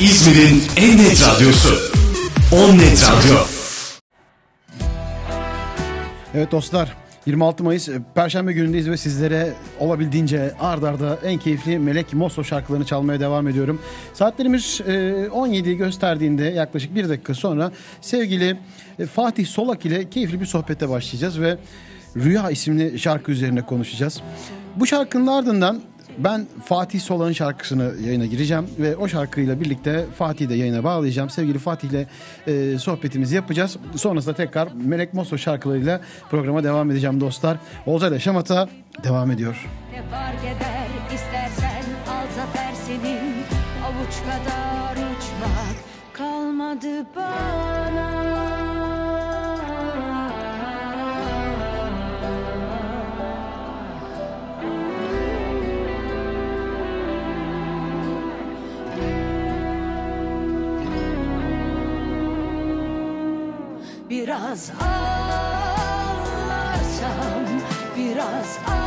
İzmir'in en net radyosu. On Net Radyo. Evet dostlar 26 Mayıs e, Perşembe günündeyiz ve sizlere olabildiğince ard arda en keyifli Melek Mosso şarkılarını çalmaya devam ediyorum. Saatlerimiz e, 17'yi gösterdiğinde yaklaşık bir dakika sonra sevgili e, Fatih Solak ile keyifli bir sohbete başlayacağız ve Rüya isimli şarkı üzerine konuşacağız. Bu şarkının ardından ben Fatih Solak'ın şarkısını yayına gireceğim ve o şarkıyla birlikte Fatih'i de yayına bağlayacağım. Sevgili Fatih ile e, sohbetimizi yapacağız. Sonrasında tekrar Melek Mosso şarkılarıyla programa devam edeceğim dostlar. Olcay Şamata devam ediyor. Ne fark eder istersen al zafer senin Avuç kadar uçmak kalmadı bana Biraz ağlarsam, biraz ağlarsam,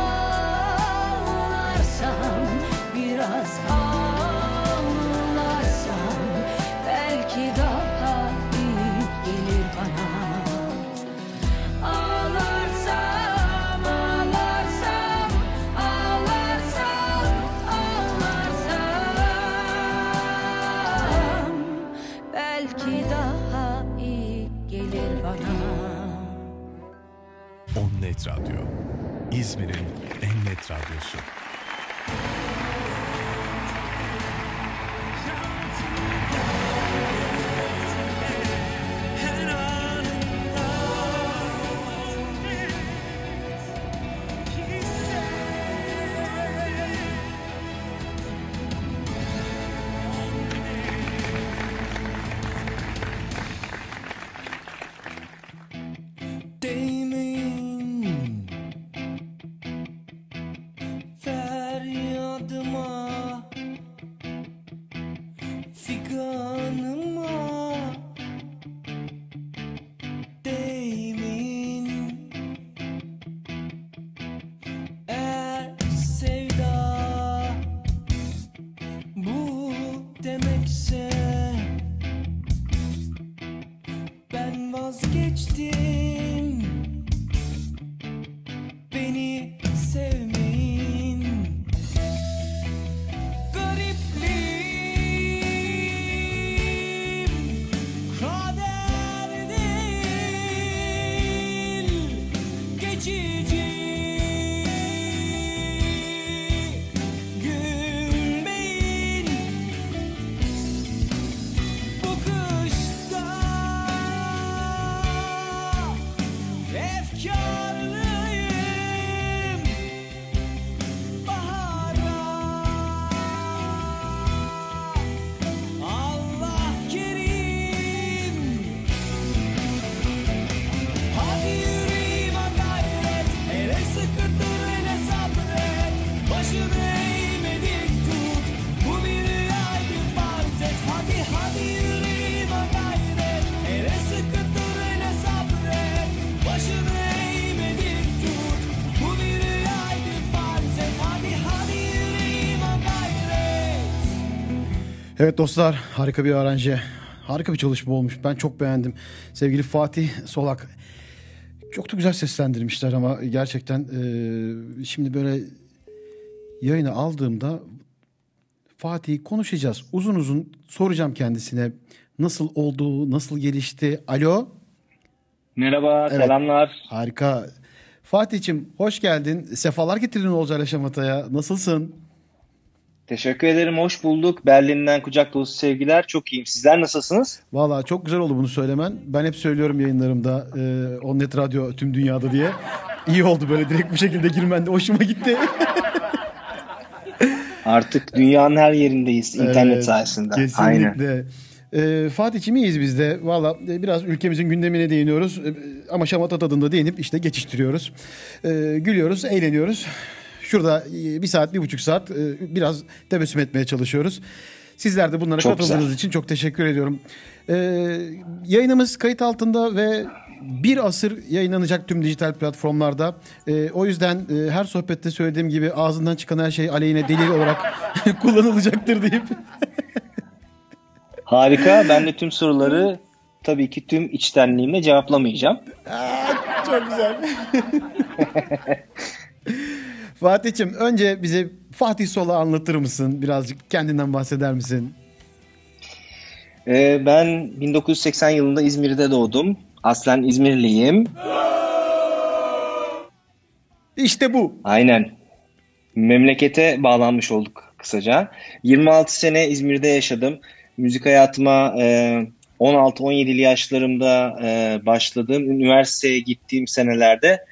Net Radyo. İzmir'in en net radyosu. Evet dostlar harika bir aranje. Harika bir çalışma olmuş. Ben çok beğendim. Sevgili Fatih Solak. Çok da güzel seslendirmişler ama gerçekten e, şimdi böyle yayını aldığımda Fatih konuşacağız. Uzun uzun soracağım kendisine nasıl oldu, nasıl gelişti. Alo. Merhaba, Evet. selamlar. Harika. Fatih'cim hoş geldin. Sefalar getirdin Olcay Şamata'ya. Nasılsın? Teşekkür ederim, hoş bulduk. Berlin'den kucak dolusu sevgiler. Çok iyiyim. Sizler nasılsınız? Valla çok güzel oldu bunu söylemen. Ben hep söylüyorum yayınlarımda e, Onnet Radyo tüm dünyada diye. İyi oldu böyle direkt bu şekilde girmen de hoşuma gitti. Artık dünyanın her yerindeyiz internet Evet, sayesinde. Aynen. Kesinlikle. E, Fatih'cim iyiyiz biz de. Valla e, biraz ülkemizin gündemine değiniyoruz. E, ama şamata tadında değinip işte geçiştiriyoruz. E, gülüyoruz, eğleniyoruz. Şurada e, bir saat, bir buçuk saat e, biraz tebessüm etmeye çalışıyoruz. Sizler de bunlara Çok katıldığınız güzel. için çok teşekkür ediyorum. E, yayınımız kayıt altında ve bir asır yayınlanacak tüm dijital platformlarda. E, o yüzden e, her sohbette söylediğim gibi ağzından çıkan her şey aleyhine delil olarak kullanılacaktır deyip Harika. Ben de tüm soruları tabii ki tüm içtenliğimle cevaplamayacağım. Çok güzel. Fatih'im önce bize Fatih Sol'u anlatır mısın? Birazcık kendinden bahseder misin? Ee, ben 1980 yılında İzmir'de doğdum. Aslen İzmirliyim. İşte bu. Aynen. Memlekete bağlanmış olduk kısaca. 26 sene İzmir'de yaşadım. Müzik hayatıma e, 16-17'li yaşlarımda e, başladım. Üniversiteye gittiğim senelerde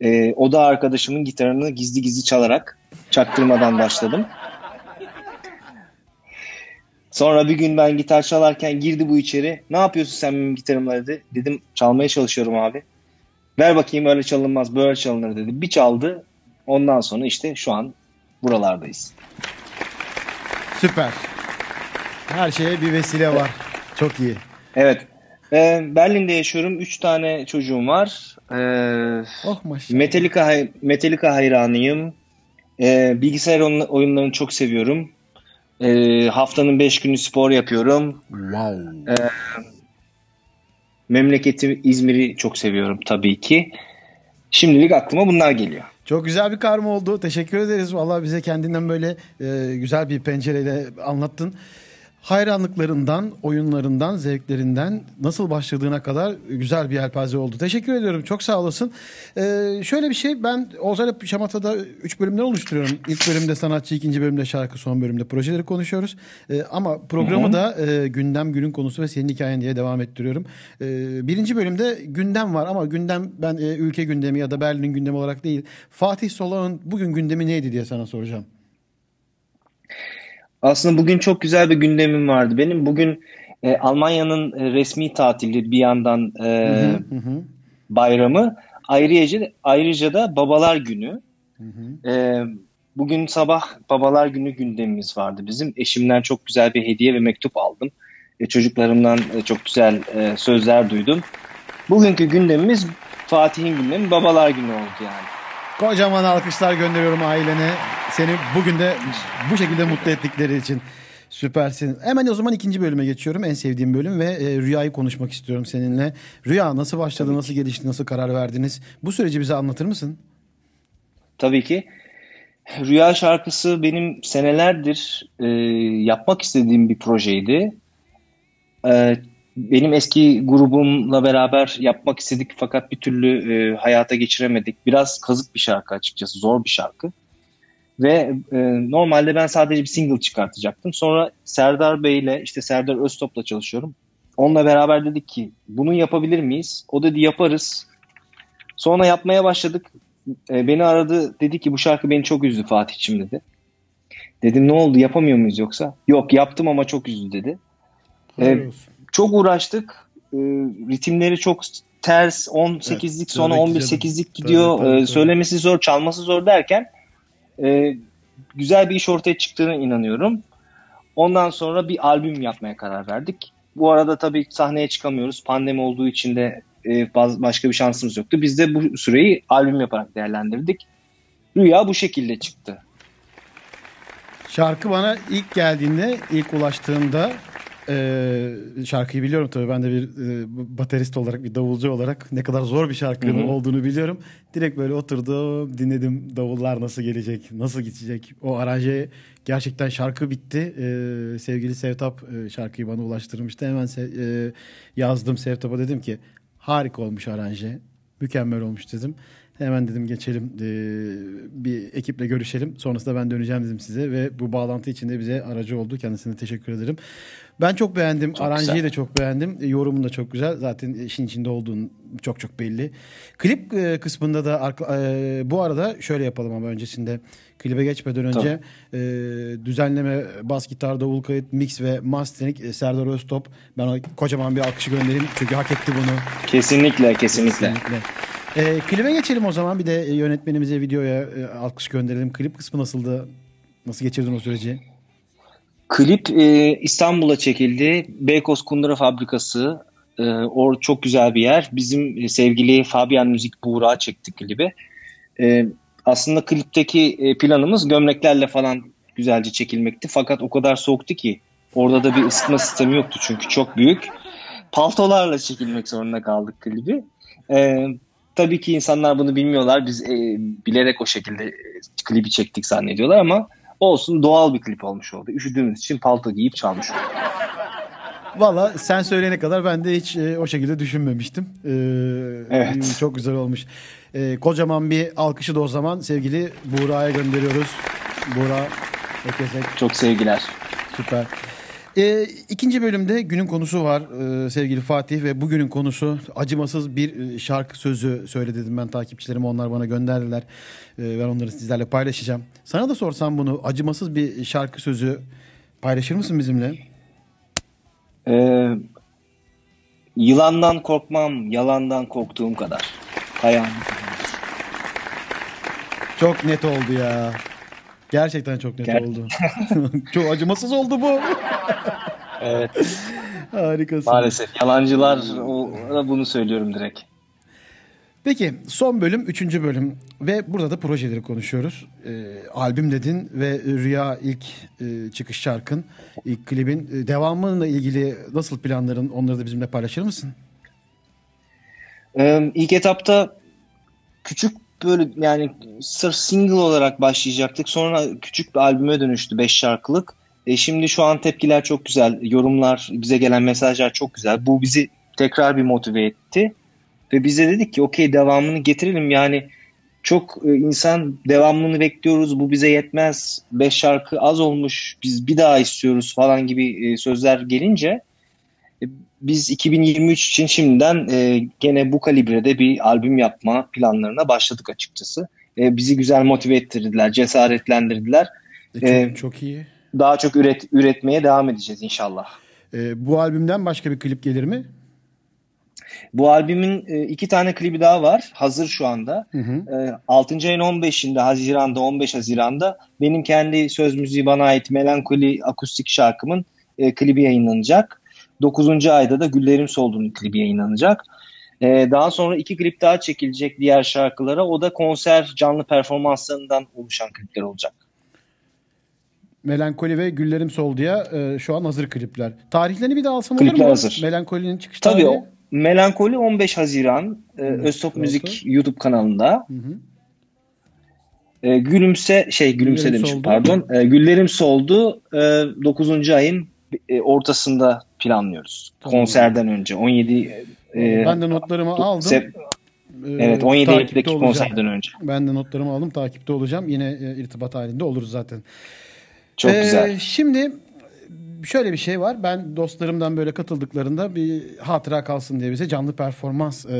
e, oda arkadaşımın gitarını gizli gizli çalarak çaktırmadan başladım. Sonra bir gün ben gitar çalarken girdi bu içeri. Ne yapıyorsun sen benim gitarımla dedi. Dedim çalmaya çalışıyorum abi. Ver bakayım öyle çalınmaz böyle çalınır dedi. Bir çaldı. Ondan sonra işte şu an buralardayız. Süper. Her şeye bir vesile var. Çok iyi. Evet. Ee, Berlin'de yaşıyorum. Üç tane çocuğum var. Ee, Oh maşallah. Metallica, hay- Metallica hayranıyım. Ee, bilgisayar oyun- oyunlarını çok seviyorum. Ee, haftanın beş günü spor yapıyorum. Wow. Memleketi İzmir'i çok seviyorum tabii ki. Şimdilik aklıma bunlar geliyor. Çok güzel bir karma oldu. Teşekkür ederiz. Vallahi bize kendinden böyle e, güzel bir pencereyle anlattın. Hayranlıklarından, oyunlarından, zevklerinden nasıl başladığına kadar güzel bir yelpaze oldu. Teşekkür ediyorum. Çok sağ olasın. Ee, şöyle bir şey ben Ozan Şamata'da 3 bölümden oluşturuyorum. İlk bölümde sanatçı, ikinci bölümde şarkı, son bölümde projeleri konuşuyoruz. Ee, ama programı da e, gündem, günün konusu ve senin hikayen diye devam ettiriyorum. Ee, birinci bölümde gündem var ama gündem ben e, ülke gündemi ya da Berlin gündemi olarak değil. Fatih Solak'ın bugün gündemi neydi diye sana soracağım. Aslında bugün çok güzel bir gündemim vardı. Benim bugün e, Almanya'nın e, resmi tatili bir yandan e, bayramı. Ayrıca, ayrıca da Babalar Günü. E, bugün sabah Babalar Günü gündemimiz vardı bizim. Eşimden çok güzel bir hediye ve mektup aldım. E, çocuklarımdan e, çok güzel e, sözler duydum. Bugünkü gündemimiz Fatih'in gündemi Babalar Günü oldu yani. Kocaman alkışlar gönderiyorum ailene. Seni bugün de bu şekilde mutlu ettikleri için. Süpersin. Hemen o zaman ikinci bölüme geçiyorum. En sevdiğim bölüm ve e, Rüya'yı konuşmak istiyorum seninle. Rüya nasıl başladı, nasıl gelişti, nasıl karar verdiniz? Bu süreci bize anlatır mısın? Tabii ki. Rüya şarkısı benim senelerdir e, yapmak istediğim bir projeydi. E, benim eski grubumla beraber yapmak istedik fakat bir türlü e, hayata geçiremedik. Biraz kazık bir şarkı açıkçası, zor bir şarkı. Ve e, normalde ben sadece bir single çıkartacaktım. Sonra Serdar Bey ile işte Serdar Öztop'la çalışıyorum. Onunla beraber dedik ki bunu yapabilir miyiz? O dedi yaparız. Sonra yapmaya başladık. E, beni aradı dedi ki bu şarkı beni çok üzdü Fatih'cim dedi. Dedim ne oldu yapamıyor muyuz yoksa? Yok yaptım ama çok üzdü dedi. E, çok uğraştık. E, ritimleri çok ters 18'lik sonra tabii ki 11-8'lik gidiyor. Tabii, tabii, E, tabii. söylemesi zor, çalması zor derken e, güzel bir iş ortaya çıktığına inanıyorum. Ondan sonra bir albüm yapmaya karar verdik. Bu arada tabii sahneye çıkamıyoruz. Pandemi olduğu için de e, baz- başka bir şansımız yoktu. Biz de bu süreyi albüm yaparak değerlendirdik. Rüya bu şekilde çıktı. Şarkı bana ilk geldiğinde, ilk ulaştığında e, şarkıyı biliyorum tabii. Ben de bir e, baterist olarak, bir davulcu olarak ne kadar zor bir şarkının olduğunu biliyorum. Direkt böyle oturdum, dinledim davullar nasıl gelecek, nasıl gidecek. O aranje gerçekten şarkı bitti. E, sevgili Sevtap e, şarkıyı bana ulaştırmıştı. Hemen se- e, yazdım Sevtap'a dedim ki harika olmuş aranje, mükemmel olmuş dedim. Hemen dedim geçelim e, bir ekiple görüşelim. Sonrasında ben döneceğim dedim size ve bu bağlantı için de bize aracı oldu. Kendisine teşekkür ederim. Ben çok beğendim. Aranjeyi güzel. de çok beğendim. E, Yorumun da çok güzel. Zaten işin içinde olduğun çok çok belli. Klip e, kısmında da e, bu arada şöyle yapalım ama öncesinde klibe geçmeden önce e, düzenleme, bas gitar, davul kayıt, mix ve mastering Serdar Öztop. Ben ona kocaman bir alkışı göndereyim çünkü hak etti bunu. Kesinlikle, kesinlikle. Kesinlikle. E, klibe geçelim o zaman. Bir de yönetmenimize videoya e, alkış gönderelim. Klip kısmı nasıldı? Nasıl geçirdin o süreci? Klip e, İstanbul'a çekildi. Beykoz Kundura Fabrikası. E, or çok güzel bir yer. Bizim e, sevgili Fabian Müzik Buğra çekti klibi. E, aslında klipteki e, planımız gömleklerle falan güzelce çekilmekti. Fakat o kadar soğuktu ki Orada da bir ısıtma sistemi yoktu çünkü çok büyük. Paltolarla çekilmek zorunda kaldık klibi. Ee, tabii ki insanlar bunu bilmiyorlar. Biz e, bilerek o şekilde e, klibi çektik zannediyorlar ama olsun doğal bir klip olmuş oldu. Üşüdüğümüz için palto giyip çalmış olduk. Valla sen söyleyene kadar ben de hiç e, o şekilde düşünmemiştim. Ee, Evet. Çok güzel olmuş. Ee, kocaman bir alkışı da o zaman sevgili Buğra'ya gönderiyoruz. Buğra Ökesek Çok sevgiler. süper. Ee, ikinci bölümde günün konusu var ee, sevgili Fatih ve bugünün konusu acımasız bir e, şarkı sözü söyle dedim ben takipçilerime onlar bana gönderdiler. Ee, ben onları sizlerle paylaşacağım. Sana da sorsam bunu acımasız bir şarkı sözü paylaşır mısın bizimle? Ee, yılandan korkmam, yalandan korktuğum kadar. Ayağım. Çok net oldu ya. Gerçekten çok net Ger- oldu. çok acımasız oldu bu. Evet. Harikasın. Maalesef. Yalancılar bunu söylüyorum direkt. Peki son bölüm üçüncü bölüm ve burada da projeleri konuşuyoruz. Ee, albüm dedin ve Rüya ilk e, çıkış şarkın, ilk klibin e, devamıyla ilgili nasıl planların onları da bizimle paylaşır mısın? Ee, ilk etapta küçük böyle yani sırf single olarak başlayacaktık. Sonra küçük bir albüme dönüştü 5 şarkılık. E, şimdi şu an tepkiler çok güzel. Yorumlar, bize gelen mesajlar çok güzel. Bu bizi tekrar bir motive etti. Ve bize dedik ki okey devamını getirelim. Yani çok e, insan devamını bekliyoruz. Bu bize yetmez. 5 şarkı az olmuş. Biz bir daha istiyoruz falan gibi e, sözler gelince biz 2023 için şimdiden e, gene bu kalibrede bir albüm yapma planlarına başladık açıkçası. E, bizi güzel motive ettirdiler, cesaretlendirdiler. E, çok, Ee, çok iyi. Daha çok üret, üretmeye devam edeceğiz inşallah. E, bu albümden başka bir klip gelir mi? Bu albümün e, iki tane klibi daha var. Hazır şu anda. Hı hı. E, 6. ayın 15'inde Haziran'da 15 Haziran'da benim kendi söz müziği bana ait Melankoli akustik şarkımın e, klibi yayınlanacak. 9. ayda da Güllerim Solduğu'nun klibi yayınlanacak. E, daha sonra iki klip daha çekilecek diğer şarkılara. O da konser canlı performanslarından oluşan klipler olacak. Melankoli ve Güllerim Soldu'ya e, şu an hazır klipler. Tarihlerini bir daha alsam olur Klipler mu? hazır. Melankolinin çıkış Tabii tarihi. o Melankoli 15 Haziran e, 15 Öztop. Müzik YouTube kanalında. Hı hı. E, gülümse şey gülümse Güllerim demişim Soldu. pardon. E, Güllerim soldu. E, 9. ayın e, ortasında planlıyoruz. Tamam. Konserden önce 17 e, ben de notlarımı aldım. sep- E, evet 17 takipte Eylül'deki konserden önce. Ben de notlarımı aldım. Takipte olacağım. Yine e, irtibat halinde oluruz zaten. Çok Ee, güzel. Şimdi şöyle bir şey var. Ben dostlarımdan böyle katıldıklarında bir hatıra kalsın diye bize canlı performans e,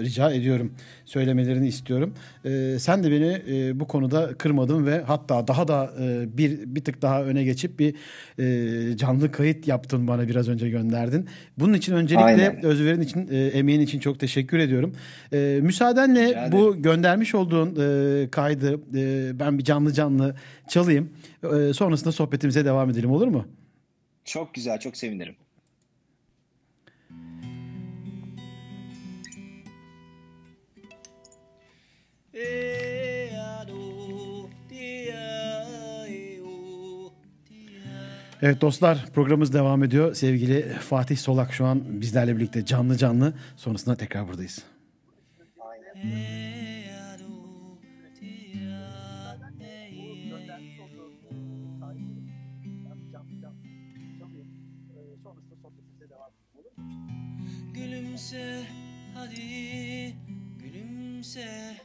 rica ediyorum. Söylemelerini istiyorum. E, sen de beni e, bu konuda kırmadın ve hatta daha da e, bir bir tık daha öne geçip bir e, canlı kayıt yaptın bana biraz önce gönderdin. Bunun için öncelikle Aynen. özverin için, e, emeğin için çok teşekkür ediyorum. E, müsaadenle bu göndermiş olduğun e, kaydı e, ben bir canlı canlı çalayım. E, sonrasında sohbetimize devam edelim olur mu? Çok güzel. Çok sevinirim. Evet dostlar programımız devam ediyor. Sevgili Fatih Solak şu an bizlerle birlikte canlı canlı. Sonrasında tekrar buradayız. Gülümse hadi gülümse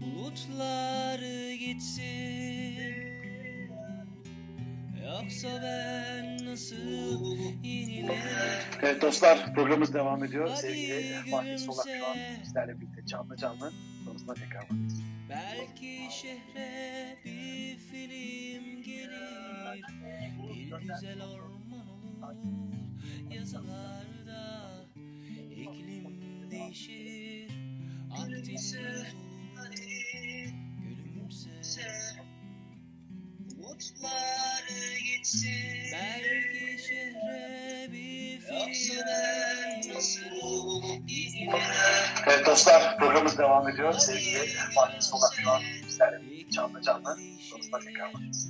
Bulutlar gitsin Yoksa ben nasıl yenilerim Evet dostlar programımız devam ediyor. Sevgili Fatih Solak şu an bizlerle birlikte canlı canlı. Sonrasında tekrar buradayız. Belki şehre bir film gelir Bir güzel orman olur Yazılarda iklim değişir Akdeniz olur Gülümse Umutlar gitsin Belki şehre bir film Evet dostlar programımız devam ediyor. Sevgili Fatih Solak şu an bizlerle canlı canlı. Sonrasında tekrar buradayız.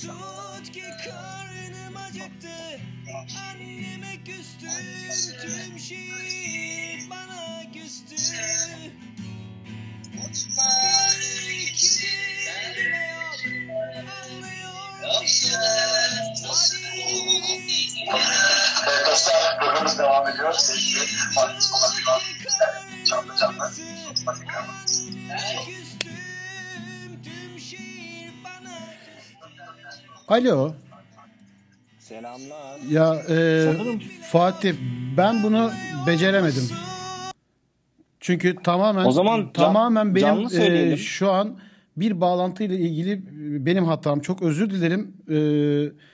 Tut ki karnım acıktı Anneme küstüm Tüm şehir bana küstü de bile yok Anlıyor musun? Hadi dostlar programımız devam ediyor. Sevgili Fatih Polat Alo. Selamlar. Ya e, Sanırım- Fatih ben bunu beceremedim. Çünkü tamamen O zaman tamamen benim e, şu an bir bağlantıyla ilgili benim hatam. Çok özür dilerim.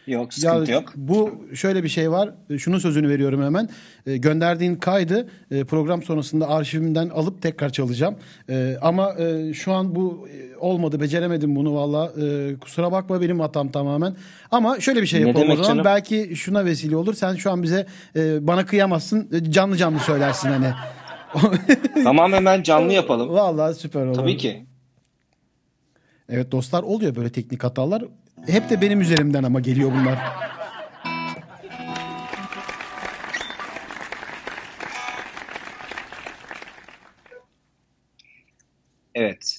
E, Yok sıkıntı ya yok. Bu şöyle bir şey var. Şunun sözünü veriyorum hemen. E, gönderdiğin kaydı e, program sonrasında arşivimden alıp tekrar çalacağım. E, ama e, şu an bu e, olmadı. Beceremedim bunu valla. E, kusura bakma benim hatam tamamen. Ama şöyle bir şey yapalım o zaman. canım? Belki şuna vesile olur. Sen şu an bize e, bana kıyamazsın. E, Canlı canlı söylersin hani. Tamam hemen canlı yapalım. Vallahi süper olur. Tabii ki. Evet dostlar oluyor böyle teknik hatalar. Hep de benim üzerimden ama geliyor bunlar. Evet.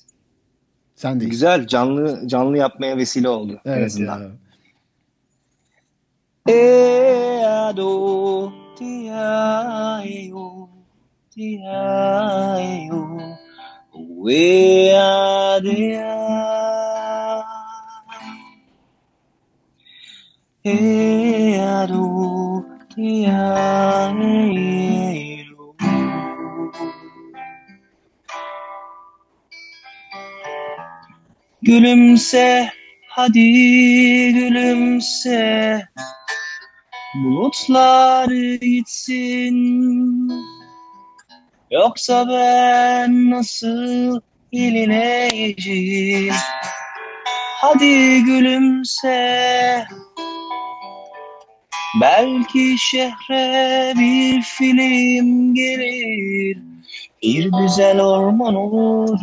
Sen de Güzel canlı canlı yapmaya vesile oldu en Evet azından. ya. E ado ti ayo ti ayo we adea Gülümse hadi gülümse. Bulutlar gitsin. Yoksa ben nasıl ilineceğim? Hadi gülümse Belki şehre bir film gelir Bir güzel orman olur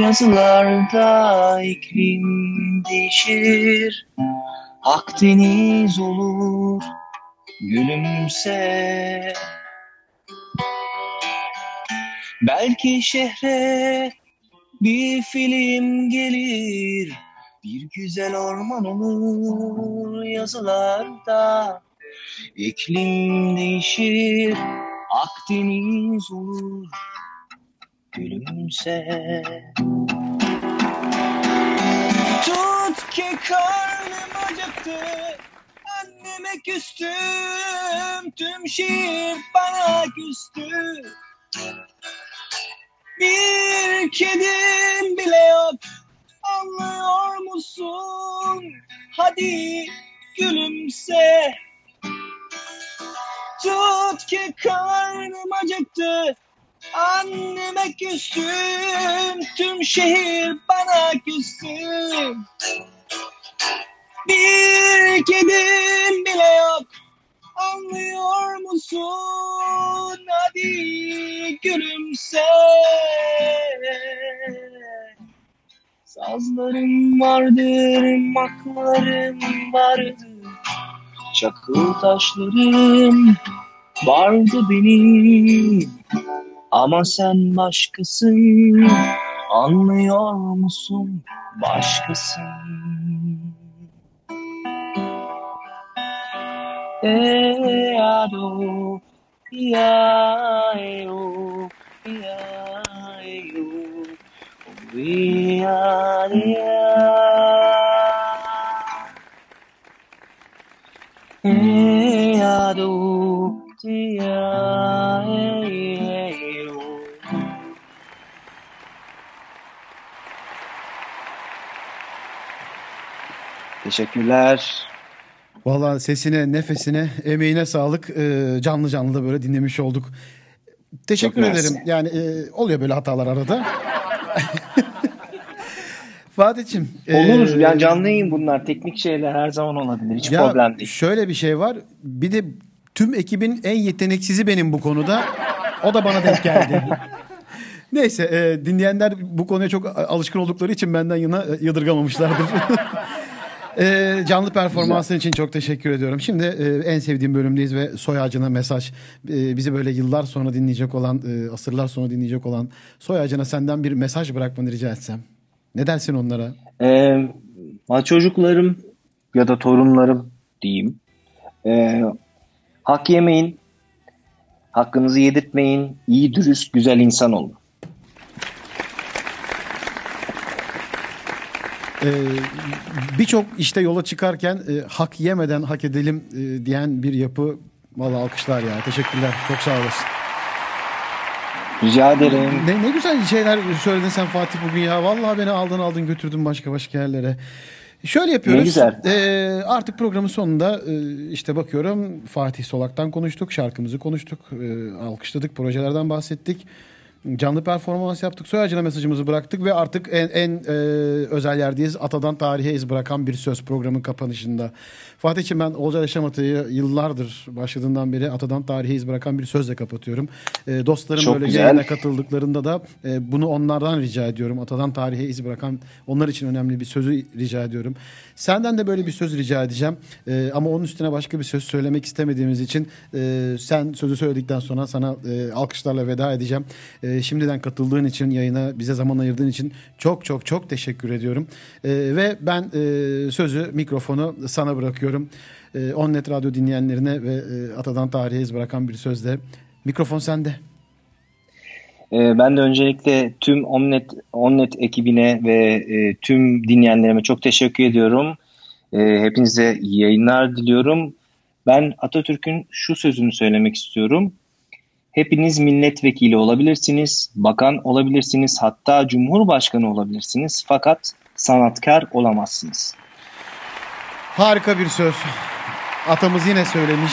Yazılarda iklim değişir Akdeniz olur gülümse. Belki şehre bir film gelir Bir güzel orman olur yazılarda. İklim değişir Akdeniz olur gülümse. Tut ki karnım acıktı Anneme küstüm. Tüm şehir bana küstü. Bir kedim bile yok Anlıyor musun? Hadi gülümse. Tut ki karnım acıktı. Anneme küstüm. Tüm şehir bana küstü Bir kedim bile yok. Anlıyor musun? Hadi gülümse Sazlarım vardır, maklarım vardır. Çakıl taşlarım vardı benim. Ama sen başkasın Anlıyor musun? Başkasın? E ado ya e o ya e o we are E ado ya e o Teşekkürler. Valla sesine, nefesine, emeğine sağlık. Ee, canlı canlı da böyle dinlemiş olduk. Teşekkür Çok mersi. ederim. Yani e, oluyor böyle hatalar arada. Fatih'im. Olur. e, Yani canlı yayın bunlar. Teknik şeyler her zaman olabilir. Hiç ya problem değil. Şöyle bir şey var. Bir de tüm ekibin en yeteneksizi benim bu konuda. O da bana denk geldi. Neyse e, dinleyenler bu konuya çok alışkın oldukları için benden yana e, yadırgamamışlardır. E, canlı performansın için çok teşekkür ediyorum. Şimdi e, en sevdiğim bölümdeyiz ve soy ağacına mesaj. E, bizi böyle yıllar sonra dinleyecek olan, e, asırlar sonra dinleyecek olan soy ağacına senden bir mesaj bırakmanı rica etsem. Ne dersin onlara? Ee, çocuklarım ya da torunlarım diyeyim. Ee, hak yemeyin. Hakkınızı yedirtmeyin. iyi dürüst, güzel insan olun. Ee, Birçok işte yola çıkarken e, hak yemeden hak edelim e, diyen bir yapı. Valla alkışlar ya. Teşekkürler. Çok sağ olasın. Rica ederim. Ne, ne güzel şeyler söyledin sen Fatih bugün ya. Vallahi beni aldın aldın götürdün başka başka yerlere. Şöyle yapıyoruz. Ne güzel. Ee, artık programın sonunda e, işte bakıyorum Fatih Solak'tan konuştuk, şarkımızı konuştuk, e, alkışladık, projelerden bahsettik. Canlı performans yaptık. Soy ağacına mesajımızı bıraktık ve artık en, en e, özel yerdeyiz. Atadan tarihe iz bırakan bir söz programın kapanışında. Fatih'ciğim ben Olcay Yaşamatı'yı yıllardır başladığından beri Atadan tarihe iz bırakan bir sözle kapatıyorum. E, dostlarım Çok böyle güzel. yayına katıldıklarında da e, bunu onlardan rica ediyorum. Atadan tarihe iz bırakan onlar için önemli bir sözü rica ediyorum. Senden de böyle bir söz rica edeceğim. E, ama onun üstüne başka bir söz söylemek istemediğimiz için e, sen sözü söyledikten sonra sana e, alkışlarla veda edeceğim. E, şimdiden katıldığın için yayına bize zaman ayırdığın için çok çok çok teşekkür ediyorum. E, ve ben e, sözü mikrofonu sana bırakıyorum. E, Onnet Radyo dinleyenlerine ve e, Atadan tarihe iz bırakan bir sözle mikrofon sende. Ee, ben de öncelikle tüm Omnet, Omnet ekibine ve e, tüm dinleyenlerime çok teşekkür ediyorum. Ee, hepinize iyi yayınlar diliyorum. Ben Atatürk'ün şu sözünü söylemek istiyorum. Hepiniz milletvekili olabilirsiniz, bakan olabilirsiniz, hatta cumhurbaşkanı olabilirsiniz fakat sanatkar olamazsınız. Harika bir söz. Atamız yine söylemiş.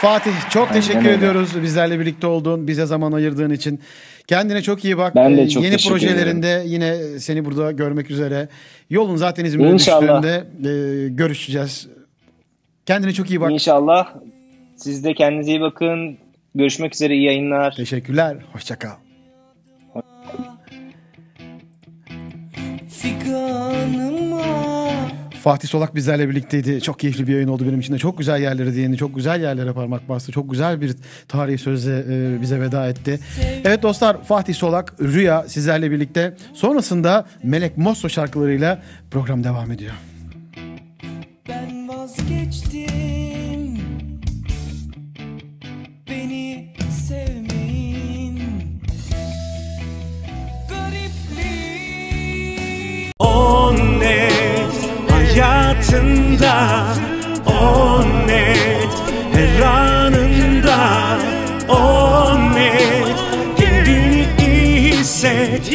Fatih çok Aynen teşekkür öyle. ediyoruz bizlerle birlikte olduğun, bize zaman ayırdığın için. Kendine çok iyi bak. Ben de Ee, çok Yeni projelerinde yine seni burada görmek üzere. Yolun zaten İzmir'e düştüğünde e, görüşeceğiz. Kendine çok iyi bak. İnşallah siz de kendinize iyi bakın. Görüşmek üzere iyi yayınlar. Teşekkürler. Hoşça Fatih Solak bizlerle birlikteydi. Çok keyifli bir yayın oldu benim için de. Çok güzel yerlere değindi. Çok güzel yerlere parmak bastı. Çok güzel bir tarihi sözle e, bize veda etti. Evet dostlar Fatih Solak, Rüya sizlerle birlikte. Sonrasında Melek Mosso şarkılarıyla program devam ediyor. On net her anında On net. Kendini iyi hisset